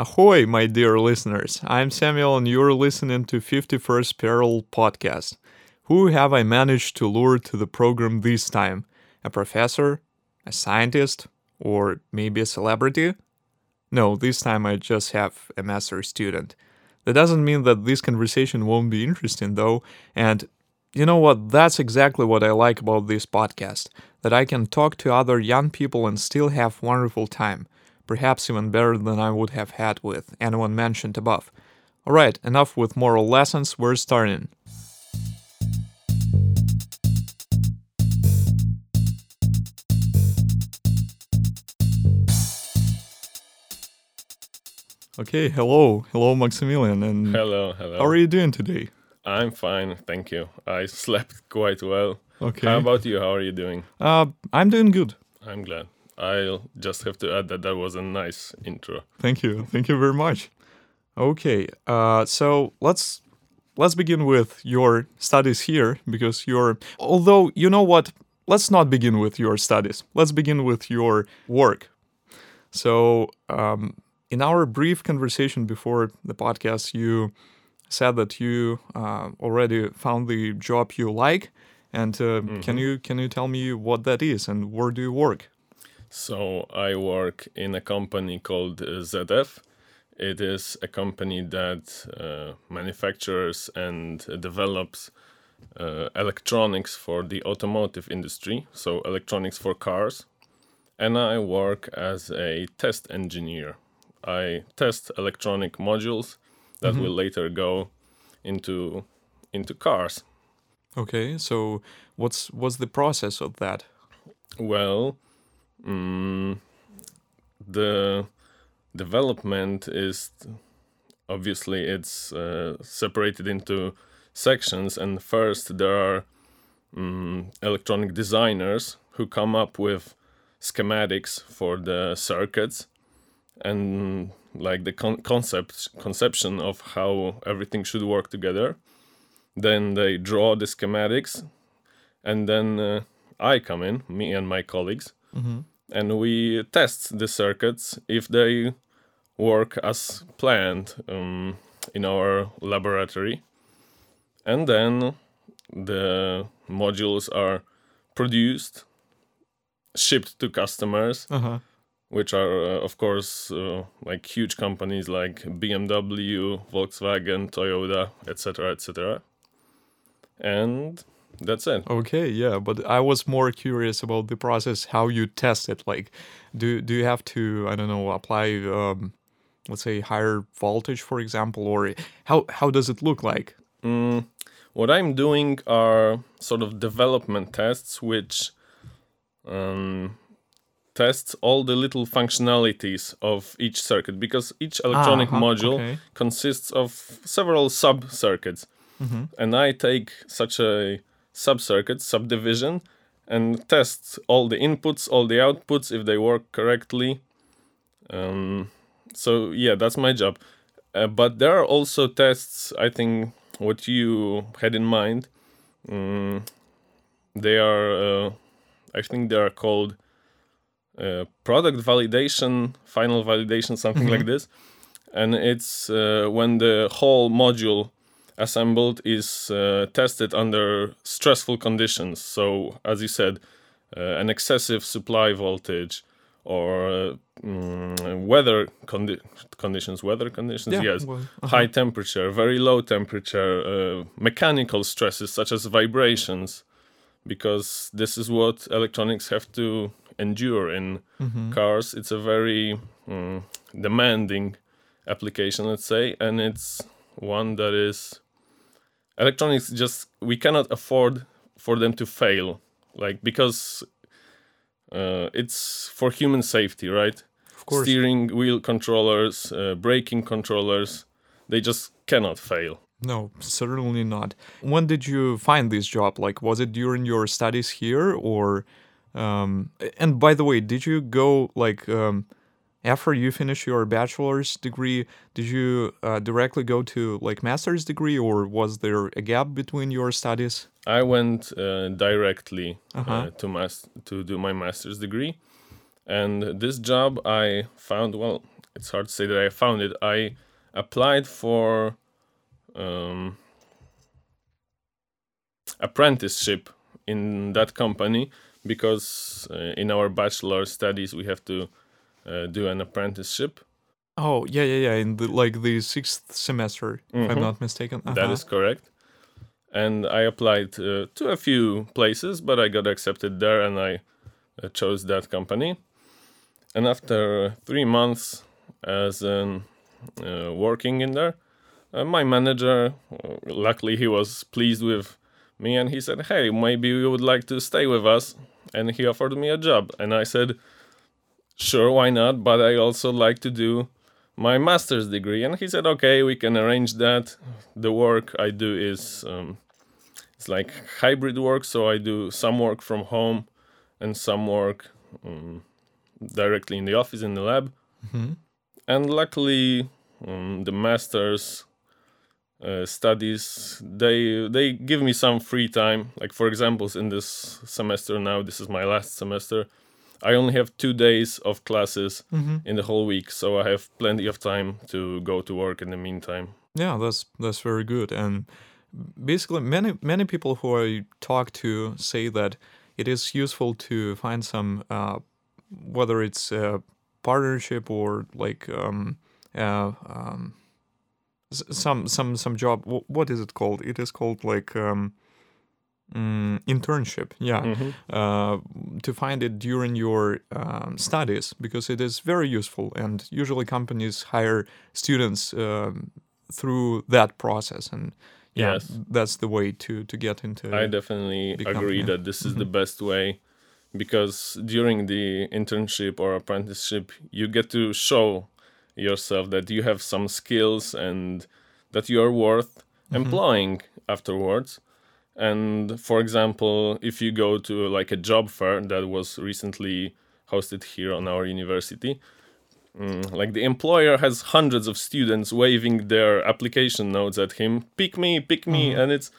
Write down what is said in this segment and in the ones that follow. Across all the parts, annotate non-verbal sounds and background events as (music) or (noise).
Ahoy, my dear listeners. I'm Samuel, and you're listening to 51st Parallel podcast. Who have I managed to lure to the program this time? A professor? A scientist? Or maybe a celebrity? No, this time I just have a master student. That doesn't mean that this conversation won't be interesting, though, and you know what? That's exactly what I like about this podcast that I can talk to other young people and still have wonderful time, perhaps even better than I would have had with anyone mentioned above. Alright, enough with moral lessons, we're starting. Okay, hello, hello, Maximilian, and Hello, hello. how are you doing today? I'm fine, thank you. I (laughs) slept quite well. Okay, How about you? How are you doing? uh, I'm doing good. I'm glad. I'll just have to add that that was a nice intro. Thank you, thank you very much. Okay, uh, so let's let's begin with your studies here because you're. Although you know what, let's not begin with your studies. Let's begin with your work. So, um, in our brief conversation before the podcast, you said that you uh, already found the job you like, and uh, can you can you tell me what that is and where do you work? So, I work in a company called uh, ZF. It is a company that uh, manufactures and develops uh, electronics for the automotive industry, so electronics for cars. And I work as a test engineer. I test electronic modules that will later go into into cars. Okay, so what's what's the process of that? Well, mm, the development is obviously it's uh, separated into sections, and first there are mm, electronic designers who come up with schematics for the circuits and like the con- concept conception of how everything should work together. Then they draw the schematics, and then uh, I come in, me and my colleagues, and we test the circuits if they work as planned um, in our laboratory. And then the modules are produced, shipped to customers, Uh huh. which are, uh, of course, uh, like huge companies like BMW, Volkswagen, Toyota, etc., etc. And that's it. Okay, yeah, but I was more curious about the process, how you test it. Like, do do you have to, I don't know, apply, um, let's say, higher voltage, for example, or how how does it look like? Mm, what I'm doing are sort of development tests, which um, tests all the little functionalities of each circuit because each electronic Uh-huh, module okay. consists of several sub circuits. And I take such a sub circuit, subdivision, and test all the inputs, all the outputs if they work correctly. Um, so, yeah, that's my job. Uh, but there are also tests, I think, what you had in mind. Mm, they are, uh, I think they are called uh, product validation, final validation, something like this. And it's uh, when the whole module assembled is uh, tested under stressful conditions. So, as you said, uh, an excessive supply voltage or uh, mm, weather condi- conditions, weather conditions, Yeah, yes, well, high temperature, very low temperature, uh, mechanical stresses such as vibrations, because this is what electronics have to endure in cars. It's a very mm, demanding application, let's say, and it's one that is electronics just we cannot afford for them to fail like because uh, it's for human safety right Of course. steering wheel controllers uh, braking controllers they just cannot fail No, certainly not. When did you find this job? Like, was it during your studies here, or? Um, and by the way, did you go like um, after you finish your bachelor's degree? Did you uh, directly go to like master's degree, or was there a gap between your studies? i went uh, directly Uh-huh. uh, to mas- to do my master's degree and this job i found well it's hard to say that I found it. I applied for um, apprenticeship in that company because uh, in our bachelor studies we have to uh, do an apprenticeship. Oh yeah, yeah, yeah. In the like the sixth semester, if I'm Mhm. not mistaken. That Uh-huh. is correct. And I applied uh, to a few places, but I got accepted there, and I uh, chose that company. And after three months as an, uh, working in there, uh, my manager, uh, luckily, he was pleased with me, and he said, "Hey, maybe you would like to stay with us." And he offered me a job, and I said, "Sure, why not?" But I also like to do my master's degree. And he said okay we can arrange that. The work i do is um, it's like hybrid work. So i do some work from home and some work um, directly in the office in the lab. Mhm. and luckily um, the master's uh, studies they they give me some free time. Like for examples in this semester now this is my last semester i only have two days of classes Mhm. in the whole week, so I have plenty of time to go to work in the meantime. Yeah, that's that's very good. And basically, many many people who I talk to say that it is useful to find some, uh, whether it's a partnership or like um, uh, um, some some some job. What is it called? It is called like um, mm, internship. Yeah. Mhm. uh, to find it during your um, studies because it is very useful and usually companies hire students um, through that process and yeah Yes. that's the way to to get into I definitely agree that this is the best way because during the internship or apprenticeship, you get to show yourself that you have some skills and that you are worth employing afterwards. And for example, if you go to like a job fair that was recently hosted here on our university, mm, like the employer has hundreds of students waving their application notes at him, pick me, pick me, and it's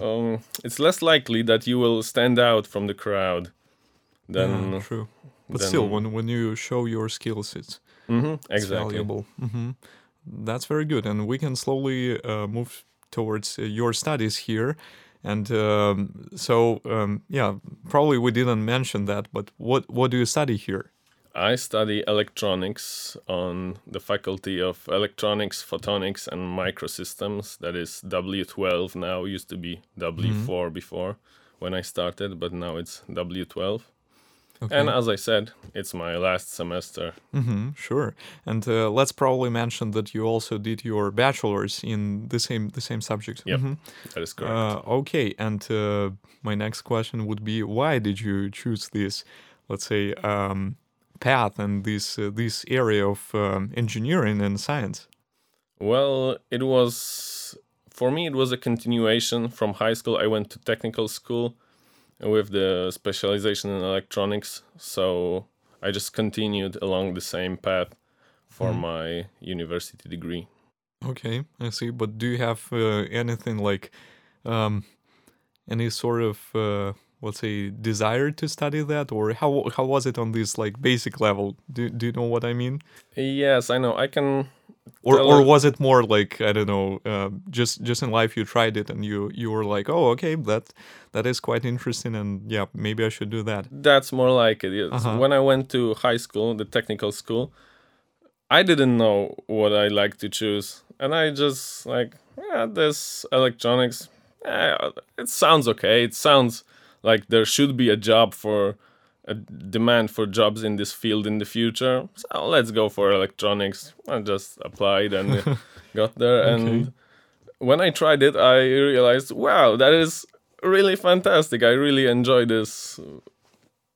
um, it's less likely that you will stand out from the crowd than yeah, true. But then- still when when you show your skills it's Mhm, it's exactly. valuable. Hmm that's very good and we can slowly uh, move towards uh, your studies here and um, so um, yeah probably we didn't mention that but what what do you study here I study electronics on the faculty of electronics, photonics, and microsystems. That is W12 now. Used to be W4 before when I started, but now it's W12. Okay And as I said, it's my last semester. hmm sure. And uh, let's probably mention that you also did your bachelor's in the same the same subject. That is correct. Uh, okay. And uh, my next question would be, why did you choose this, let's say, um, path and this uh, this area of um, engineering and science? Well, it was for me. It was a continuation from high school. I went to technical school with the specialization in electronics, so I just continued along the same path for Mhm. my university degree. Okay, I see. But do you have uh, anything like, um, any sort of uh, let's say desire to study that, or how how was it on this like basic level? Do do you know what I mean? Yes, I know. I can. Or or was it more like I don't know, uh, just just in life you tried it and you you were like, oh okay, that that is quite interesting and yeah, maybe I should do that. That's more like it. Yes. Uh-huh. When I went to high school, the technical school, I didn't know what I like to choose, and I just like, yeah, this electronics. Yeah, it sounds okay. It sounds like there should be a job for a demand for jobs in this field in the future. So let's go for electronics. I just applied and (laughs) got there, and when I tried it, I realized, wow, that is really fantastic. I really enjoy this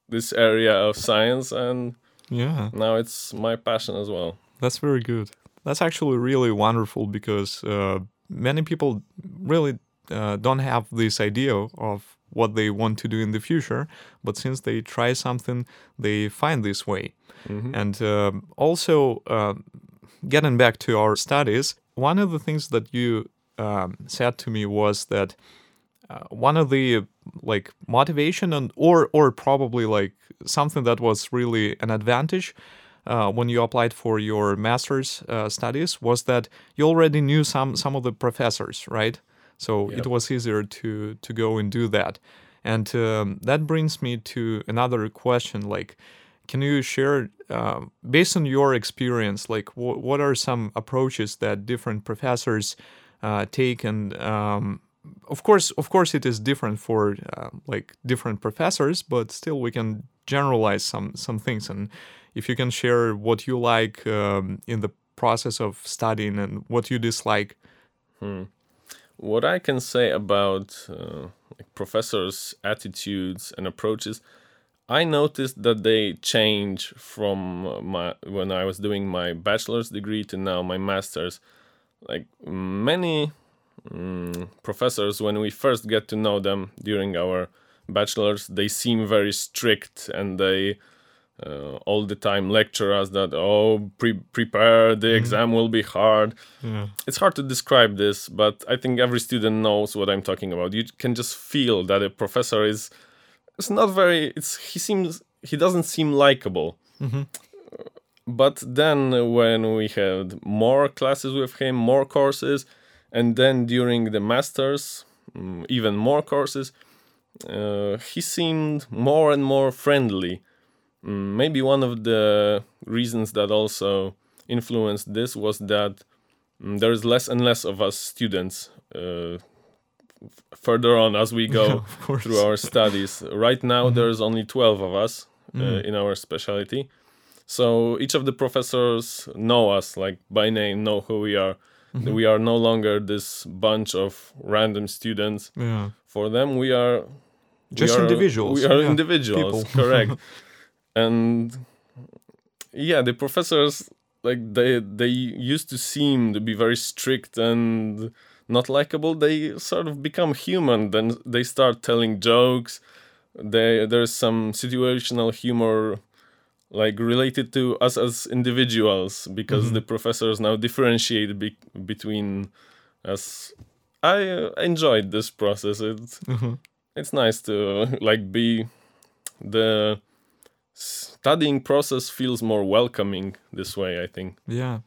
this area of science, and Yeah, now it's my passion as well. that's very good. That's actually really wonderful because uh, many people really uh, don't have this idea of what they want to do in the future, but since they try something, they find this way. And um also, um getting back to our studies, one of the things that you um, said to me was that uh, one of the like motivation and or or probably like something that was really an advantage uh, when you applied for your master's uh, studies was that you already knew some some of the professors, right? So Yep. it was easier to to go and do that. And um, that brings me to another question, like. Can you share, uh, based on your experience, like wh- what are some approaches that different professors uh, take? And um, of course, of course, it is different for uh, like different professors, but still we can generalize some some things. And if you can share what you like um, in the process of studying and what you dislike. What I can say about uh, like professors' attitudes and approaches, I noticed that they change from my when I was doing my bachelor's degree to now my master's. Like many mm, professors, when we first get to know them during our bachelor's, they seem very strict and they uh, all the time lecture us that oh pre- prepare the exam will be hard. It's hard to describe this but i think every student knows what i'm talking about. You can just feel that a professor is it's not very it's he seems he doesn't seem likable. But then when we had more classes with him more courses and then during the masters mm, even more courses uh, he seemed more and more friendly maybe one of the reasons that also influenced this was that mm, there is less and less of us students uh, further on as we (laughs) go course. through our studies. Right now, there's only 12 of us uh, in our specialty. So each of the professors know us, like by name, know who we are. We are no longer this bunch of random students. Yeah. For them, we are we Just are- individuals, We are yeah, individuals, people. correct. (laughs) and yeah, the professors like they they used to seem to be very strict and not likable. They sort of become human. Then they start telling jokes. They there's some situational humor like related to us as individuals because the professors now differentiate be- between us. I uh, enjoyed this process. It's it's nice to like be the studying process feels more welcoming this way. I think. Yeah,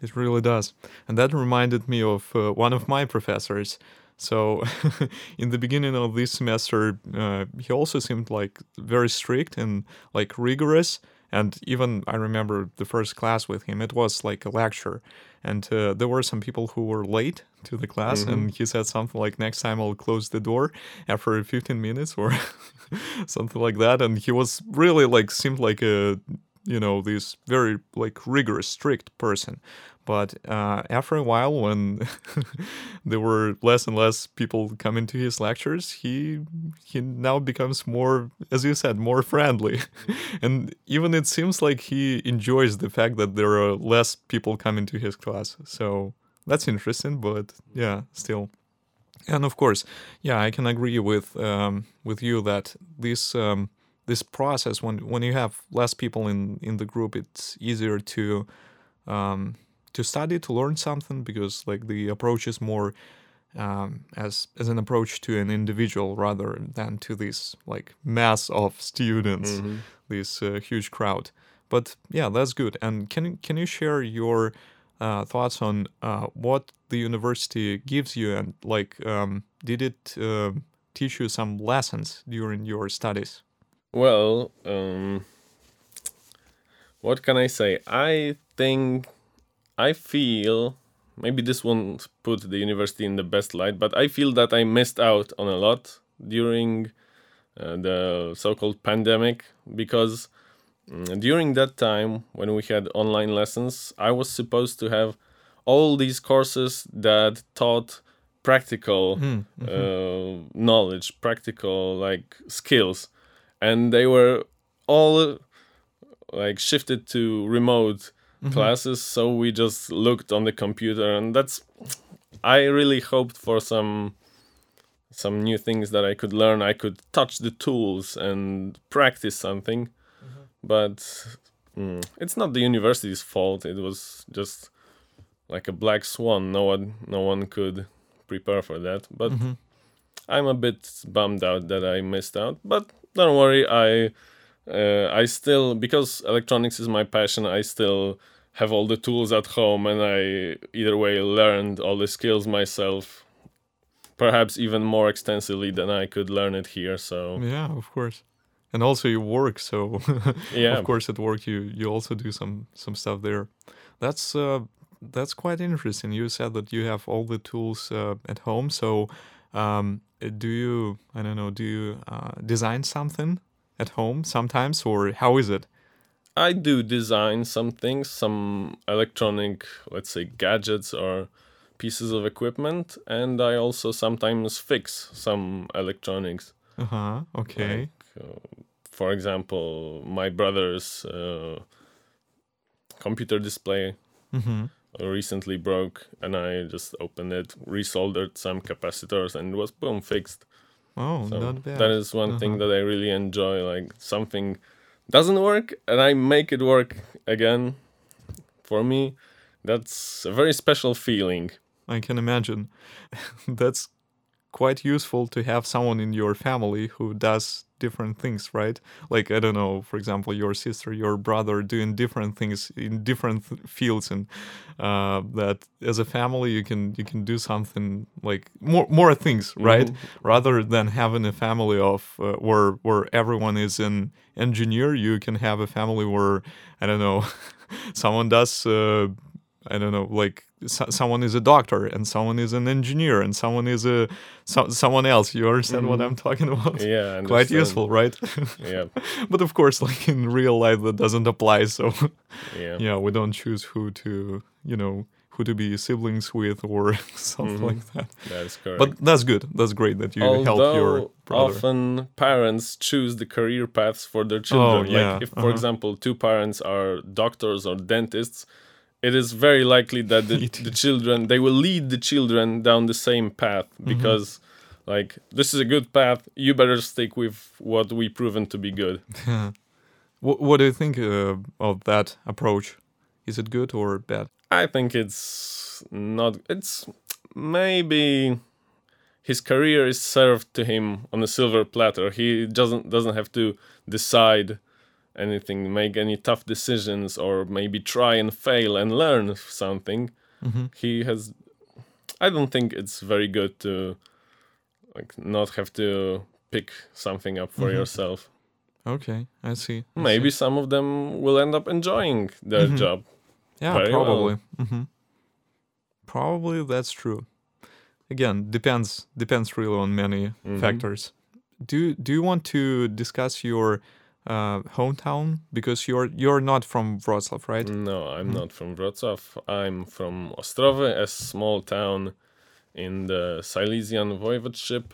it really does. And that reminded me of uh, one of my professors. So, (laughs) in the beginning of this semester, uh, he also seemed like very strict and like rigorous. And even I remember the first class with him, it was like a lecture. And uh, there were some people who were late to the class, and he said something like, Next time I'll close the door after 15 minutes or (laughs) something like that. And he was really like, seemed like a you know this very like rigorous strict person but uh, after a while when (laughs) there were less and less people coming to his lectures he he now becomes more as you said more friendly. (laughs) And even it seems like he enjoys the fact that there are less people coming to his class. So that's interesting but yeah still. And of course yeah i can agree with um, with you that this um, this process when when you have less people in in the group it's easier to um, to study to learn something because like the approach is more um, as as an approach to an individual rather than to this like mass of students this uh, huge crowd. But yeah that's good. And can can you share your uh, thoughts on uh, what the university gives you and like um, did it uh, teach you some lessons during your studies? Well, um, what can I say? I think, I feel, maybe this won't put the university in the best light, but I feel that I missed out on a lot during uh, the so called pandemic because mm, during that time when we had online lessons, I was supposed to have all these courses that taught practical uh, knowledge, practical like skills, and they were all like shifted to remote Mm-hmm. classes. So we just looked on the computer, and that's. I really hoped for some some new things that I could learn. I could touch the tools and practice something, mm-hmm. but mm, it's not the university's fault. It was just like a black swan. No one, no one could prepare for that. But mm-hmm. I'm a bit bummed out that I missed out. But don't worry, I uh, I still because electronics is my passion. I still have all the tools at home, and I either way learned all the skills myself, perhaps even more extensively than I could learn it here. So Yeah, of course. And also you work, so (laughs) Yeah. of course at work you you also do some some stuff there. That's uh that's quite interesting. You said that you have all the tools uh, at home. So um, do you I don't know, do you uh, design something at home sometimes or how is it? I do design some things, some electronic, let's say, gadgets or pieces of equipment, and I also sometimes fix some electronics. Uh-huh. Okay. Like, uh, for example, my brother's uh, computer display mm-hmm. recently broke, and I just opened it, resoldered some capacitors, and it was boom fixed. Oh, So not bad. that is one Uh-huh. thing that I really enjoy. Like something doesn't work, and I make it work again. For me, that's a very special feeling. I can imagine. (laughs) That's quite useful to have someone in your family who does different things, right? Like I don't know, for example, your sister, your brother doing different things in different th- fields, and uh, that as a family you can you can do something like more more things, right? Rather than having a family of uh, where where everyone is an engineer, you can have a family where I don't know, (laughs) someone does. Uh, I don't know, like so- someone is a doctor and someone is an engineer and someone is a so- someone else. You understand what I'm talking about? Mm-hmm. Yeah, Quite useful, right? Yeah, (laughs) but of course, like in real life, that doesn't apply. So yeah, (laughs) yeah, we don't choose who to, you know, who to be siblings with or (laughs) something Mhm. like that. that is correct. But that's good. That's great that you help your brother. often parents choose the career paths for their children. Oh, yeah, Like if, for uh-huh. example, two parents are doctors or dentists, it is very likely that the, (laughs) the children they will lead the children down the same path Mm-hmm. because like this is a good path. You better stick with what we proven to be good. (laughs) What, what do you think uh, of that approach? Is it good or bad? I think it's not. It's maybe his career is served to him on a silver platter. He doesn't doesn't have to decide anything, make any tough decisions, or maybe try and fail and learn something. He has. I don't think it's very good to like not have to pick something up for yourself. Okay, I see. I see. Maybe some of them will end up enjoying their Mhm. job. Yeah, Very well. probably. hmm Probably that's true. Again, depends depends really on many Mhm. factors. Do Do you want to discuss your uh, hometown because you're you're not from Wrocław, right? No, I'm Mhm. not from Wrocław. I'm from Ostrowy, a small town in the Silesian Voivodeship.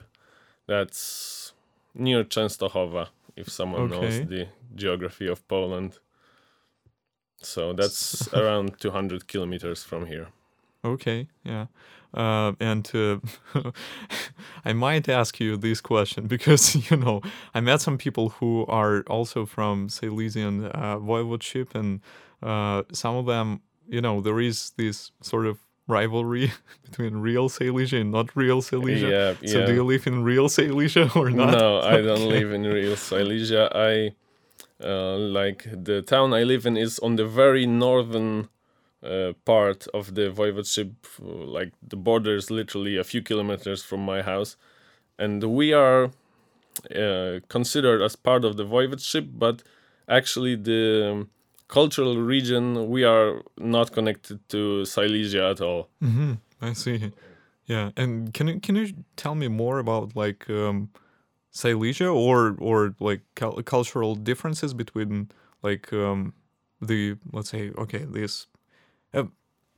That's near Częstochowa, if someone knows the geography of Poland. So that's (laughs) around 200 kilometers from here. Okay, yeah. Uh, and uh, (laughs) I might ask you this question (laughs) because you know I met some people who are also from Silesian uh, voivodeship, and uh, some of them, you know, there is this sort of rivalry (laughs) between real Silesia and not real Silesia. Yeah, So yeah. do you live in real Silesia or not? No, I don't Okay. live in real Silesia. I uh, like the town I live in is on the very northern uh, part of the voivodeship. Like the border is literally a few kilometers from my house, and we are uh, considered as part of the voivodeship, but actually the cultural region we are not connected to Silesia at all. hmm I see. Yeah, and can you can you tell me more about like um, Silesia or or like cul- cultural differences between like um, the let's say okay this uh,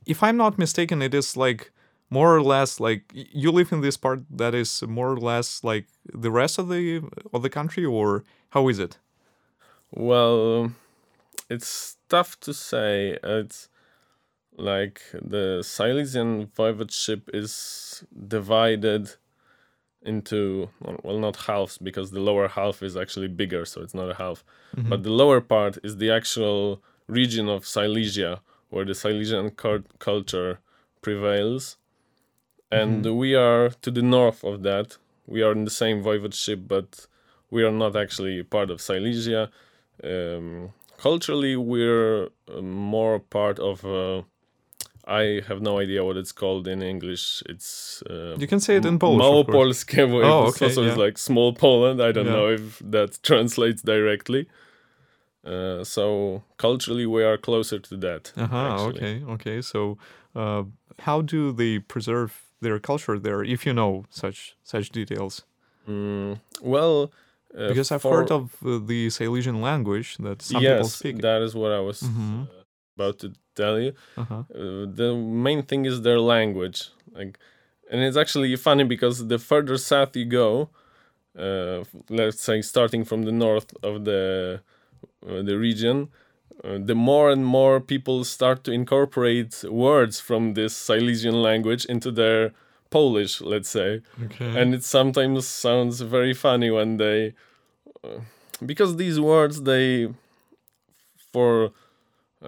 if I'm not mistaken it is like more or less like you live in this part that is more or less like the rest of the of the country or how is it? Well, it's tough to say. It's like the Silesian voivodeship is divided into well, not halves because the lower half is actually bigger, so it's not a half. But the lower part is the actual region of Silesia where the Silesian culture prevails, and we are to the north of that. We are in the same voivodeship, but we are not actually part of Silesia um, culturally we're uh, more part of. Uh, I have no idea what it's called in English. It's uh, You can say it in Polish. Mało of course. polskie, bo Oh, okay, also yeah. like small Poland. I don't Yeah. know if that translates directly. Uh, so culturally, we are closer to that. Uh-huh, okay, okay. So, uh, how do they preserve their culture there, if you know such such details? Mm, well, uh, Because I've for- heard of uh, the Silesian language that some people yes, speak. that is what I was Mhm. uh, about to tell you. uh-huh. Uh, the main thing is their language, like, and it's actually funny because the further south you go, uh, let's say starting from the north of the the region, uh, the more and more people start to incorporate words from this Silesian language into their Polish, let's say Okay. and it sometimes sounds very funny when they uh, because these words they for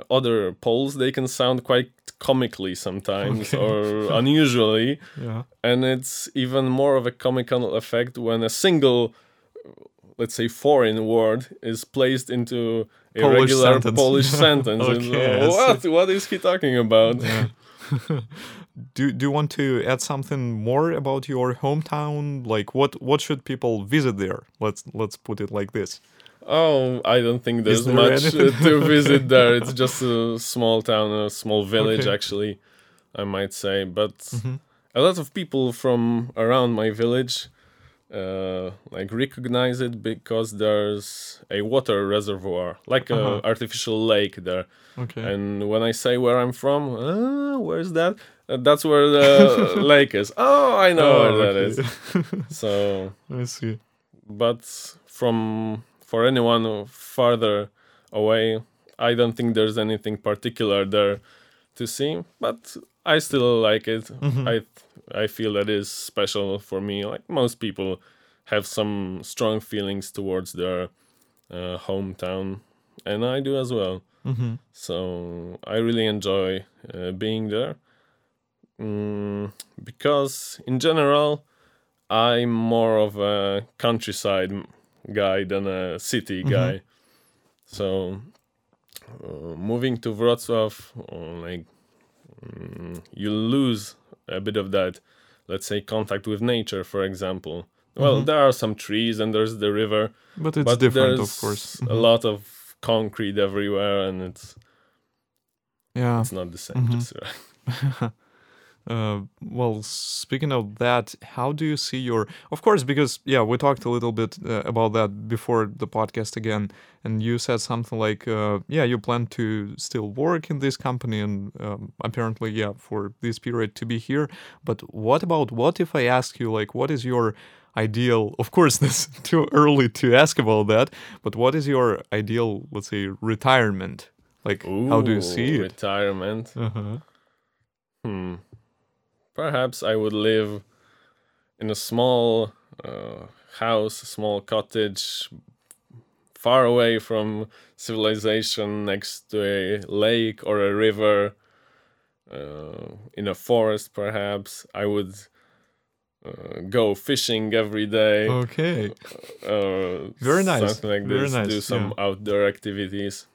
other Poles they can sound quite comically sometimes Okay. or (laughs) unusually yeah. and it's even more of a comical effect when a single let's say foreign word is placed into a Polish regular sentence. Polish (laughs) sentence Okay, (laughs) what what is he talking about Yeah. (laughs) do Do you want to add something more about your hometown? Like, what what should people visit there? Let's Let's put it like this. Oh, I don't think there's there much uh, to visit there. It's just a small town, a small village, Okay. actually, I might say. But Mhm. a lot of people from around my village uh, like recognize it because there's a water reservoir, like Uh-huh. artificial lake there. Okay. And when I say where I'm from, uh, where's that? Uh, that's where the (laughs) lake is. Oh, I know Oh, where that okay. is. (laughs) So I see. but from for anyone farther away i don't think there's anything particular there to see but i still like it Mhm. i i feel that is special for me like most people have some strong feelings towards their uh, hometown and i do as well hmm so I really enjoy uh, being there mm, because, in general, I'm more of a countryside guy than a city Mhm. guy. So uh, moving to Wrocław, like mm, you lose a bit of that, let's say, contact with nature, for example. Well, Mhm. there are some trees and there's the river, But it's but different, there's of course. a Mhm. lot of concrete everywhere, and it's Yeah. it's not the same. Mhm. Just, uh, (laughs) uh, well, speaking of that, how do you see your? Of course, because yeah, we talked a little bit uh, about that before the podcast again, and you said something like, uh, yeah, you plan to still work in this company, and um, apparently, yeah, for this period to be here. But what about what if I ask you, like, what is your ideal? Of course, (laughs) this too early to ask about that, but what is your ideal, let's say, retirement? Like, how do you see ooh, it? Retirement. Uh-huh. Hmm. Perhaps I would live in a small uh, house, a small cottage, far away from civilization, next to a lake or a river, uh, in a forest. Perhaps I would uh, go fishing every day. Okay. uh, Very nice, Something like very this. Do nice, some outdoor activities.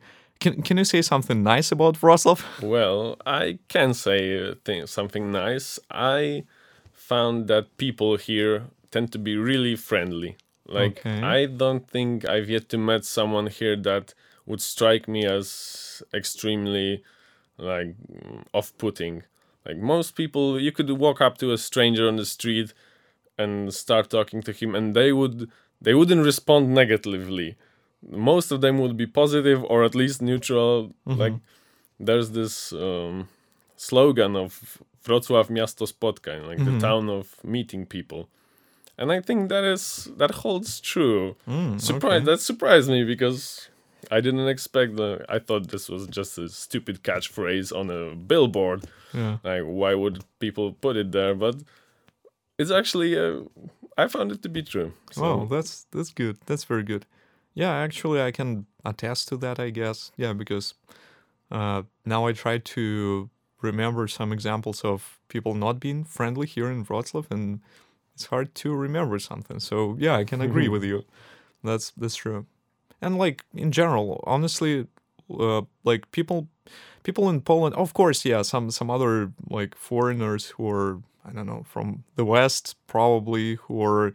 Can Can you say something nice about Wrocław? (laughs) Well, I can say uh, something nice. I found that people here tend to be really friendly. Like Okay. I don't think I've yet to met someone here that would strike me as extremely like off-putting. Like most people, you could walk up to a stranger on the street and start talking to him, and they would they wouldn't respond negatively. Most of them would be positive or at least neutral. Like there's this um, slogan of Wrocław miasto spotkań, like the town of meeting people. And I think that is that holds true. Mm, Surprise! That surprised me because I didn't expect the. I thought this was just a stupid catchphrase on a billboard. Yeah. Like, why would people put it there? But it's actually. Uh, I found it to be true. So, Wow, that's that's good. That's very good. Yeah, actually, I can attest to that. I guess. Yeah, because uh, now I try to remember some examples of people not being friendly here in Wrocław, and it's hard to remember something. So yeah, I can agree (laughs) with you. That's that's true. and like in general, honestly, uh, like people people in Poland, of course, yeah, some some other like foreigners who are I don't know from the West probably who are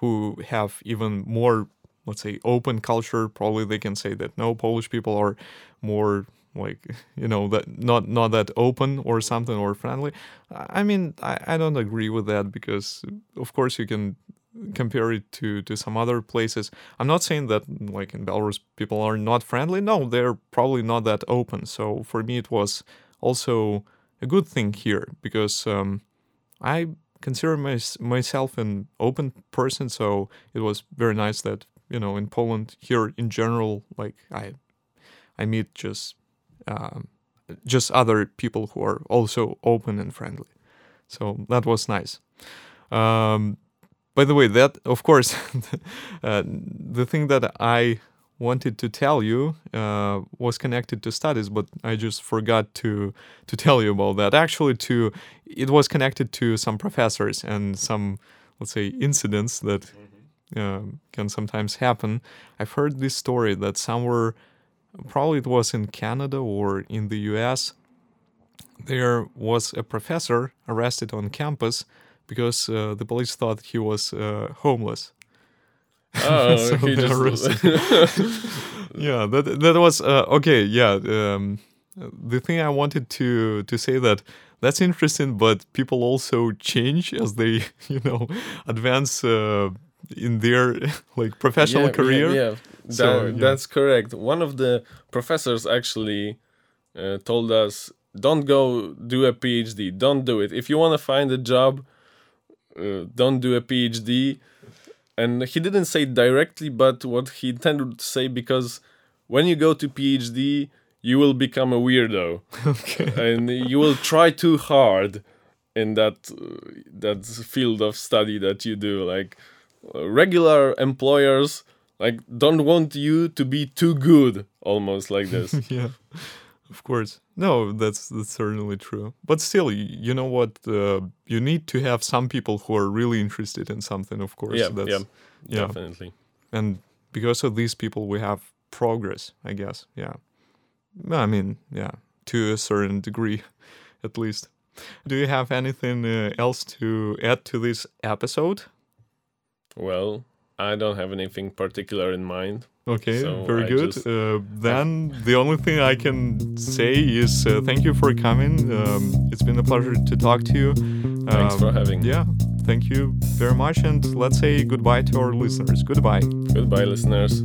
who have even more let's say open culture probably they can say that no polish people are more like (laughs) you know that not not that open or something or friendly. I mean i, I don't agree with that because of course you can compare it to to some other places. I'm not saying that like in belarus people are not friendly. No they're probably not that open. So for me it was also a good thing here because um, i consider my, myself an open person. So it was very nice that you know in Poland here in general like I I meet just um, just other people who are also open and friendly. So that was nice. Um, by the way that of course (laughs) uh, the thing that I wanted to tell you uh, was connected to studies but I just forgot to to tell you about that. Actually to it was connected to some professors and some let's say incidents that uh, can sometimes happen. I've heard this story that somewhere, probably it was in Canada or in the US, there was a professor arrested on campus because uh, the police thought he was uh, homeless. Oh, (laughs) so he just... (laughs) yeah, that that was uh, okay. Yeah, um, the thing I wanted to to say that that's interesting, but people also change as they (laughs) you know advance uh, in their (laughs) like professional yeah, career. Yeah, yeah. That, so, yeah. that's correct. One of the professors actually uh, told us, "Don't go do a PhD. Don't do it. If you want to find a job, uh, don't do a PhD." And he didn't say directly, but what he intended to say because when you go to PhD, you will become a weirdo, (laughs) (laughs) okay. and you will try too hard in that uh, that field of study that you do, like regular employers like don't want you to be too good almost like this. (laughs) Yeah of course. No that's that's certainly true. But still you know what uh, you need to have some people who are really interested in something of course. Yeah that's, yeah, yeah. definitely. And because of these people we have progress i guess. Yeah. I mean yeah to a certain degree (laughs) at least. Do you have anything uh, else to add to this episode well, I don't have anything particular in mind. Okay, so very I good. Just... Uh, then the only thing I can say is uh, thank you for coming. Um, it's been a pleasure to talk to you. Thanks um, for having. Yeah, thank you very much, and let's say goodbye to our listeners. Goodbye. Goodbye, listeners.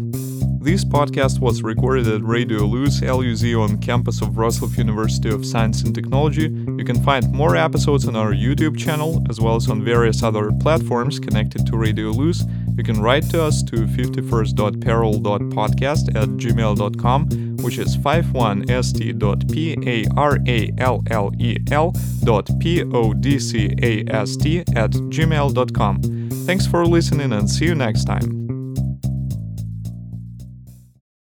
This podcast was recorded at Radio Luz LUZ on campus of Wrocław University of Science and Technology. You can find more episodes on our YouTube channel as well as on various other platforms connected to Radio Luz. You can write to us to 51st.parallel.podcast at gmail.com, which is 51st.parallel.podcast at gmail.com. Thanks for listening and see you next time.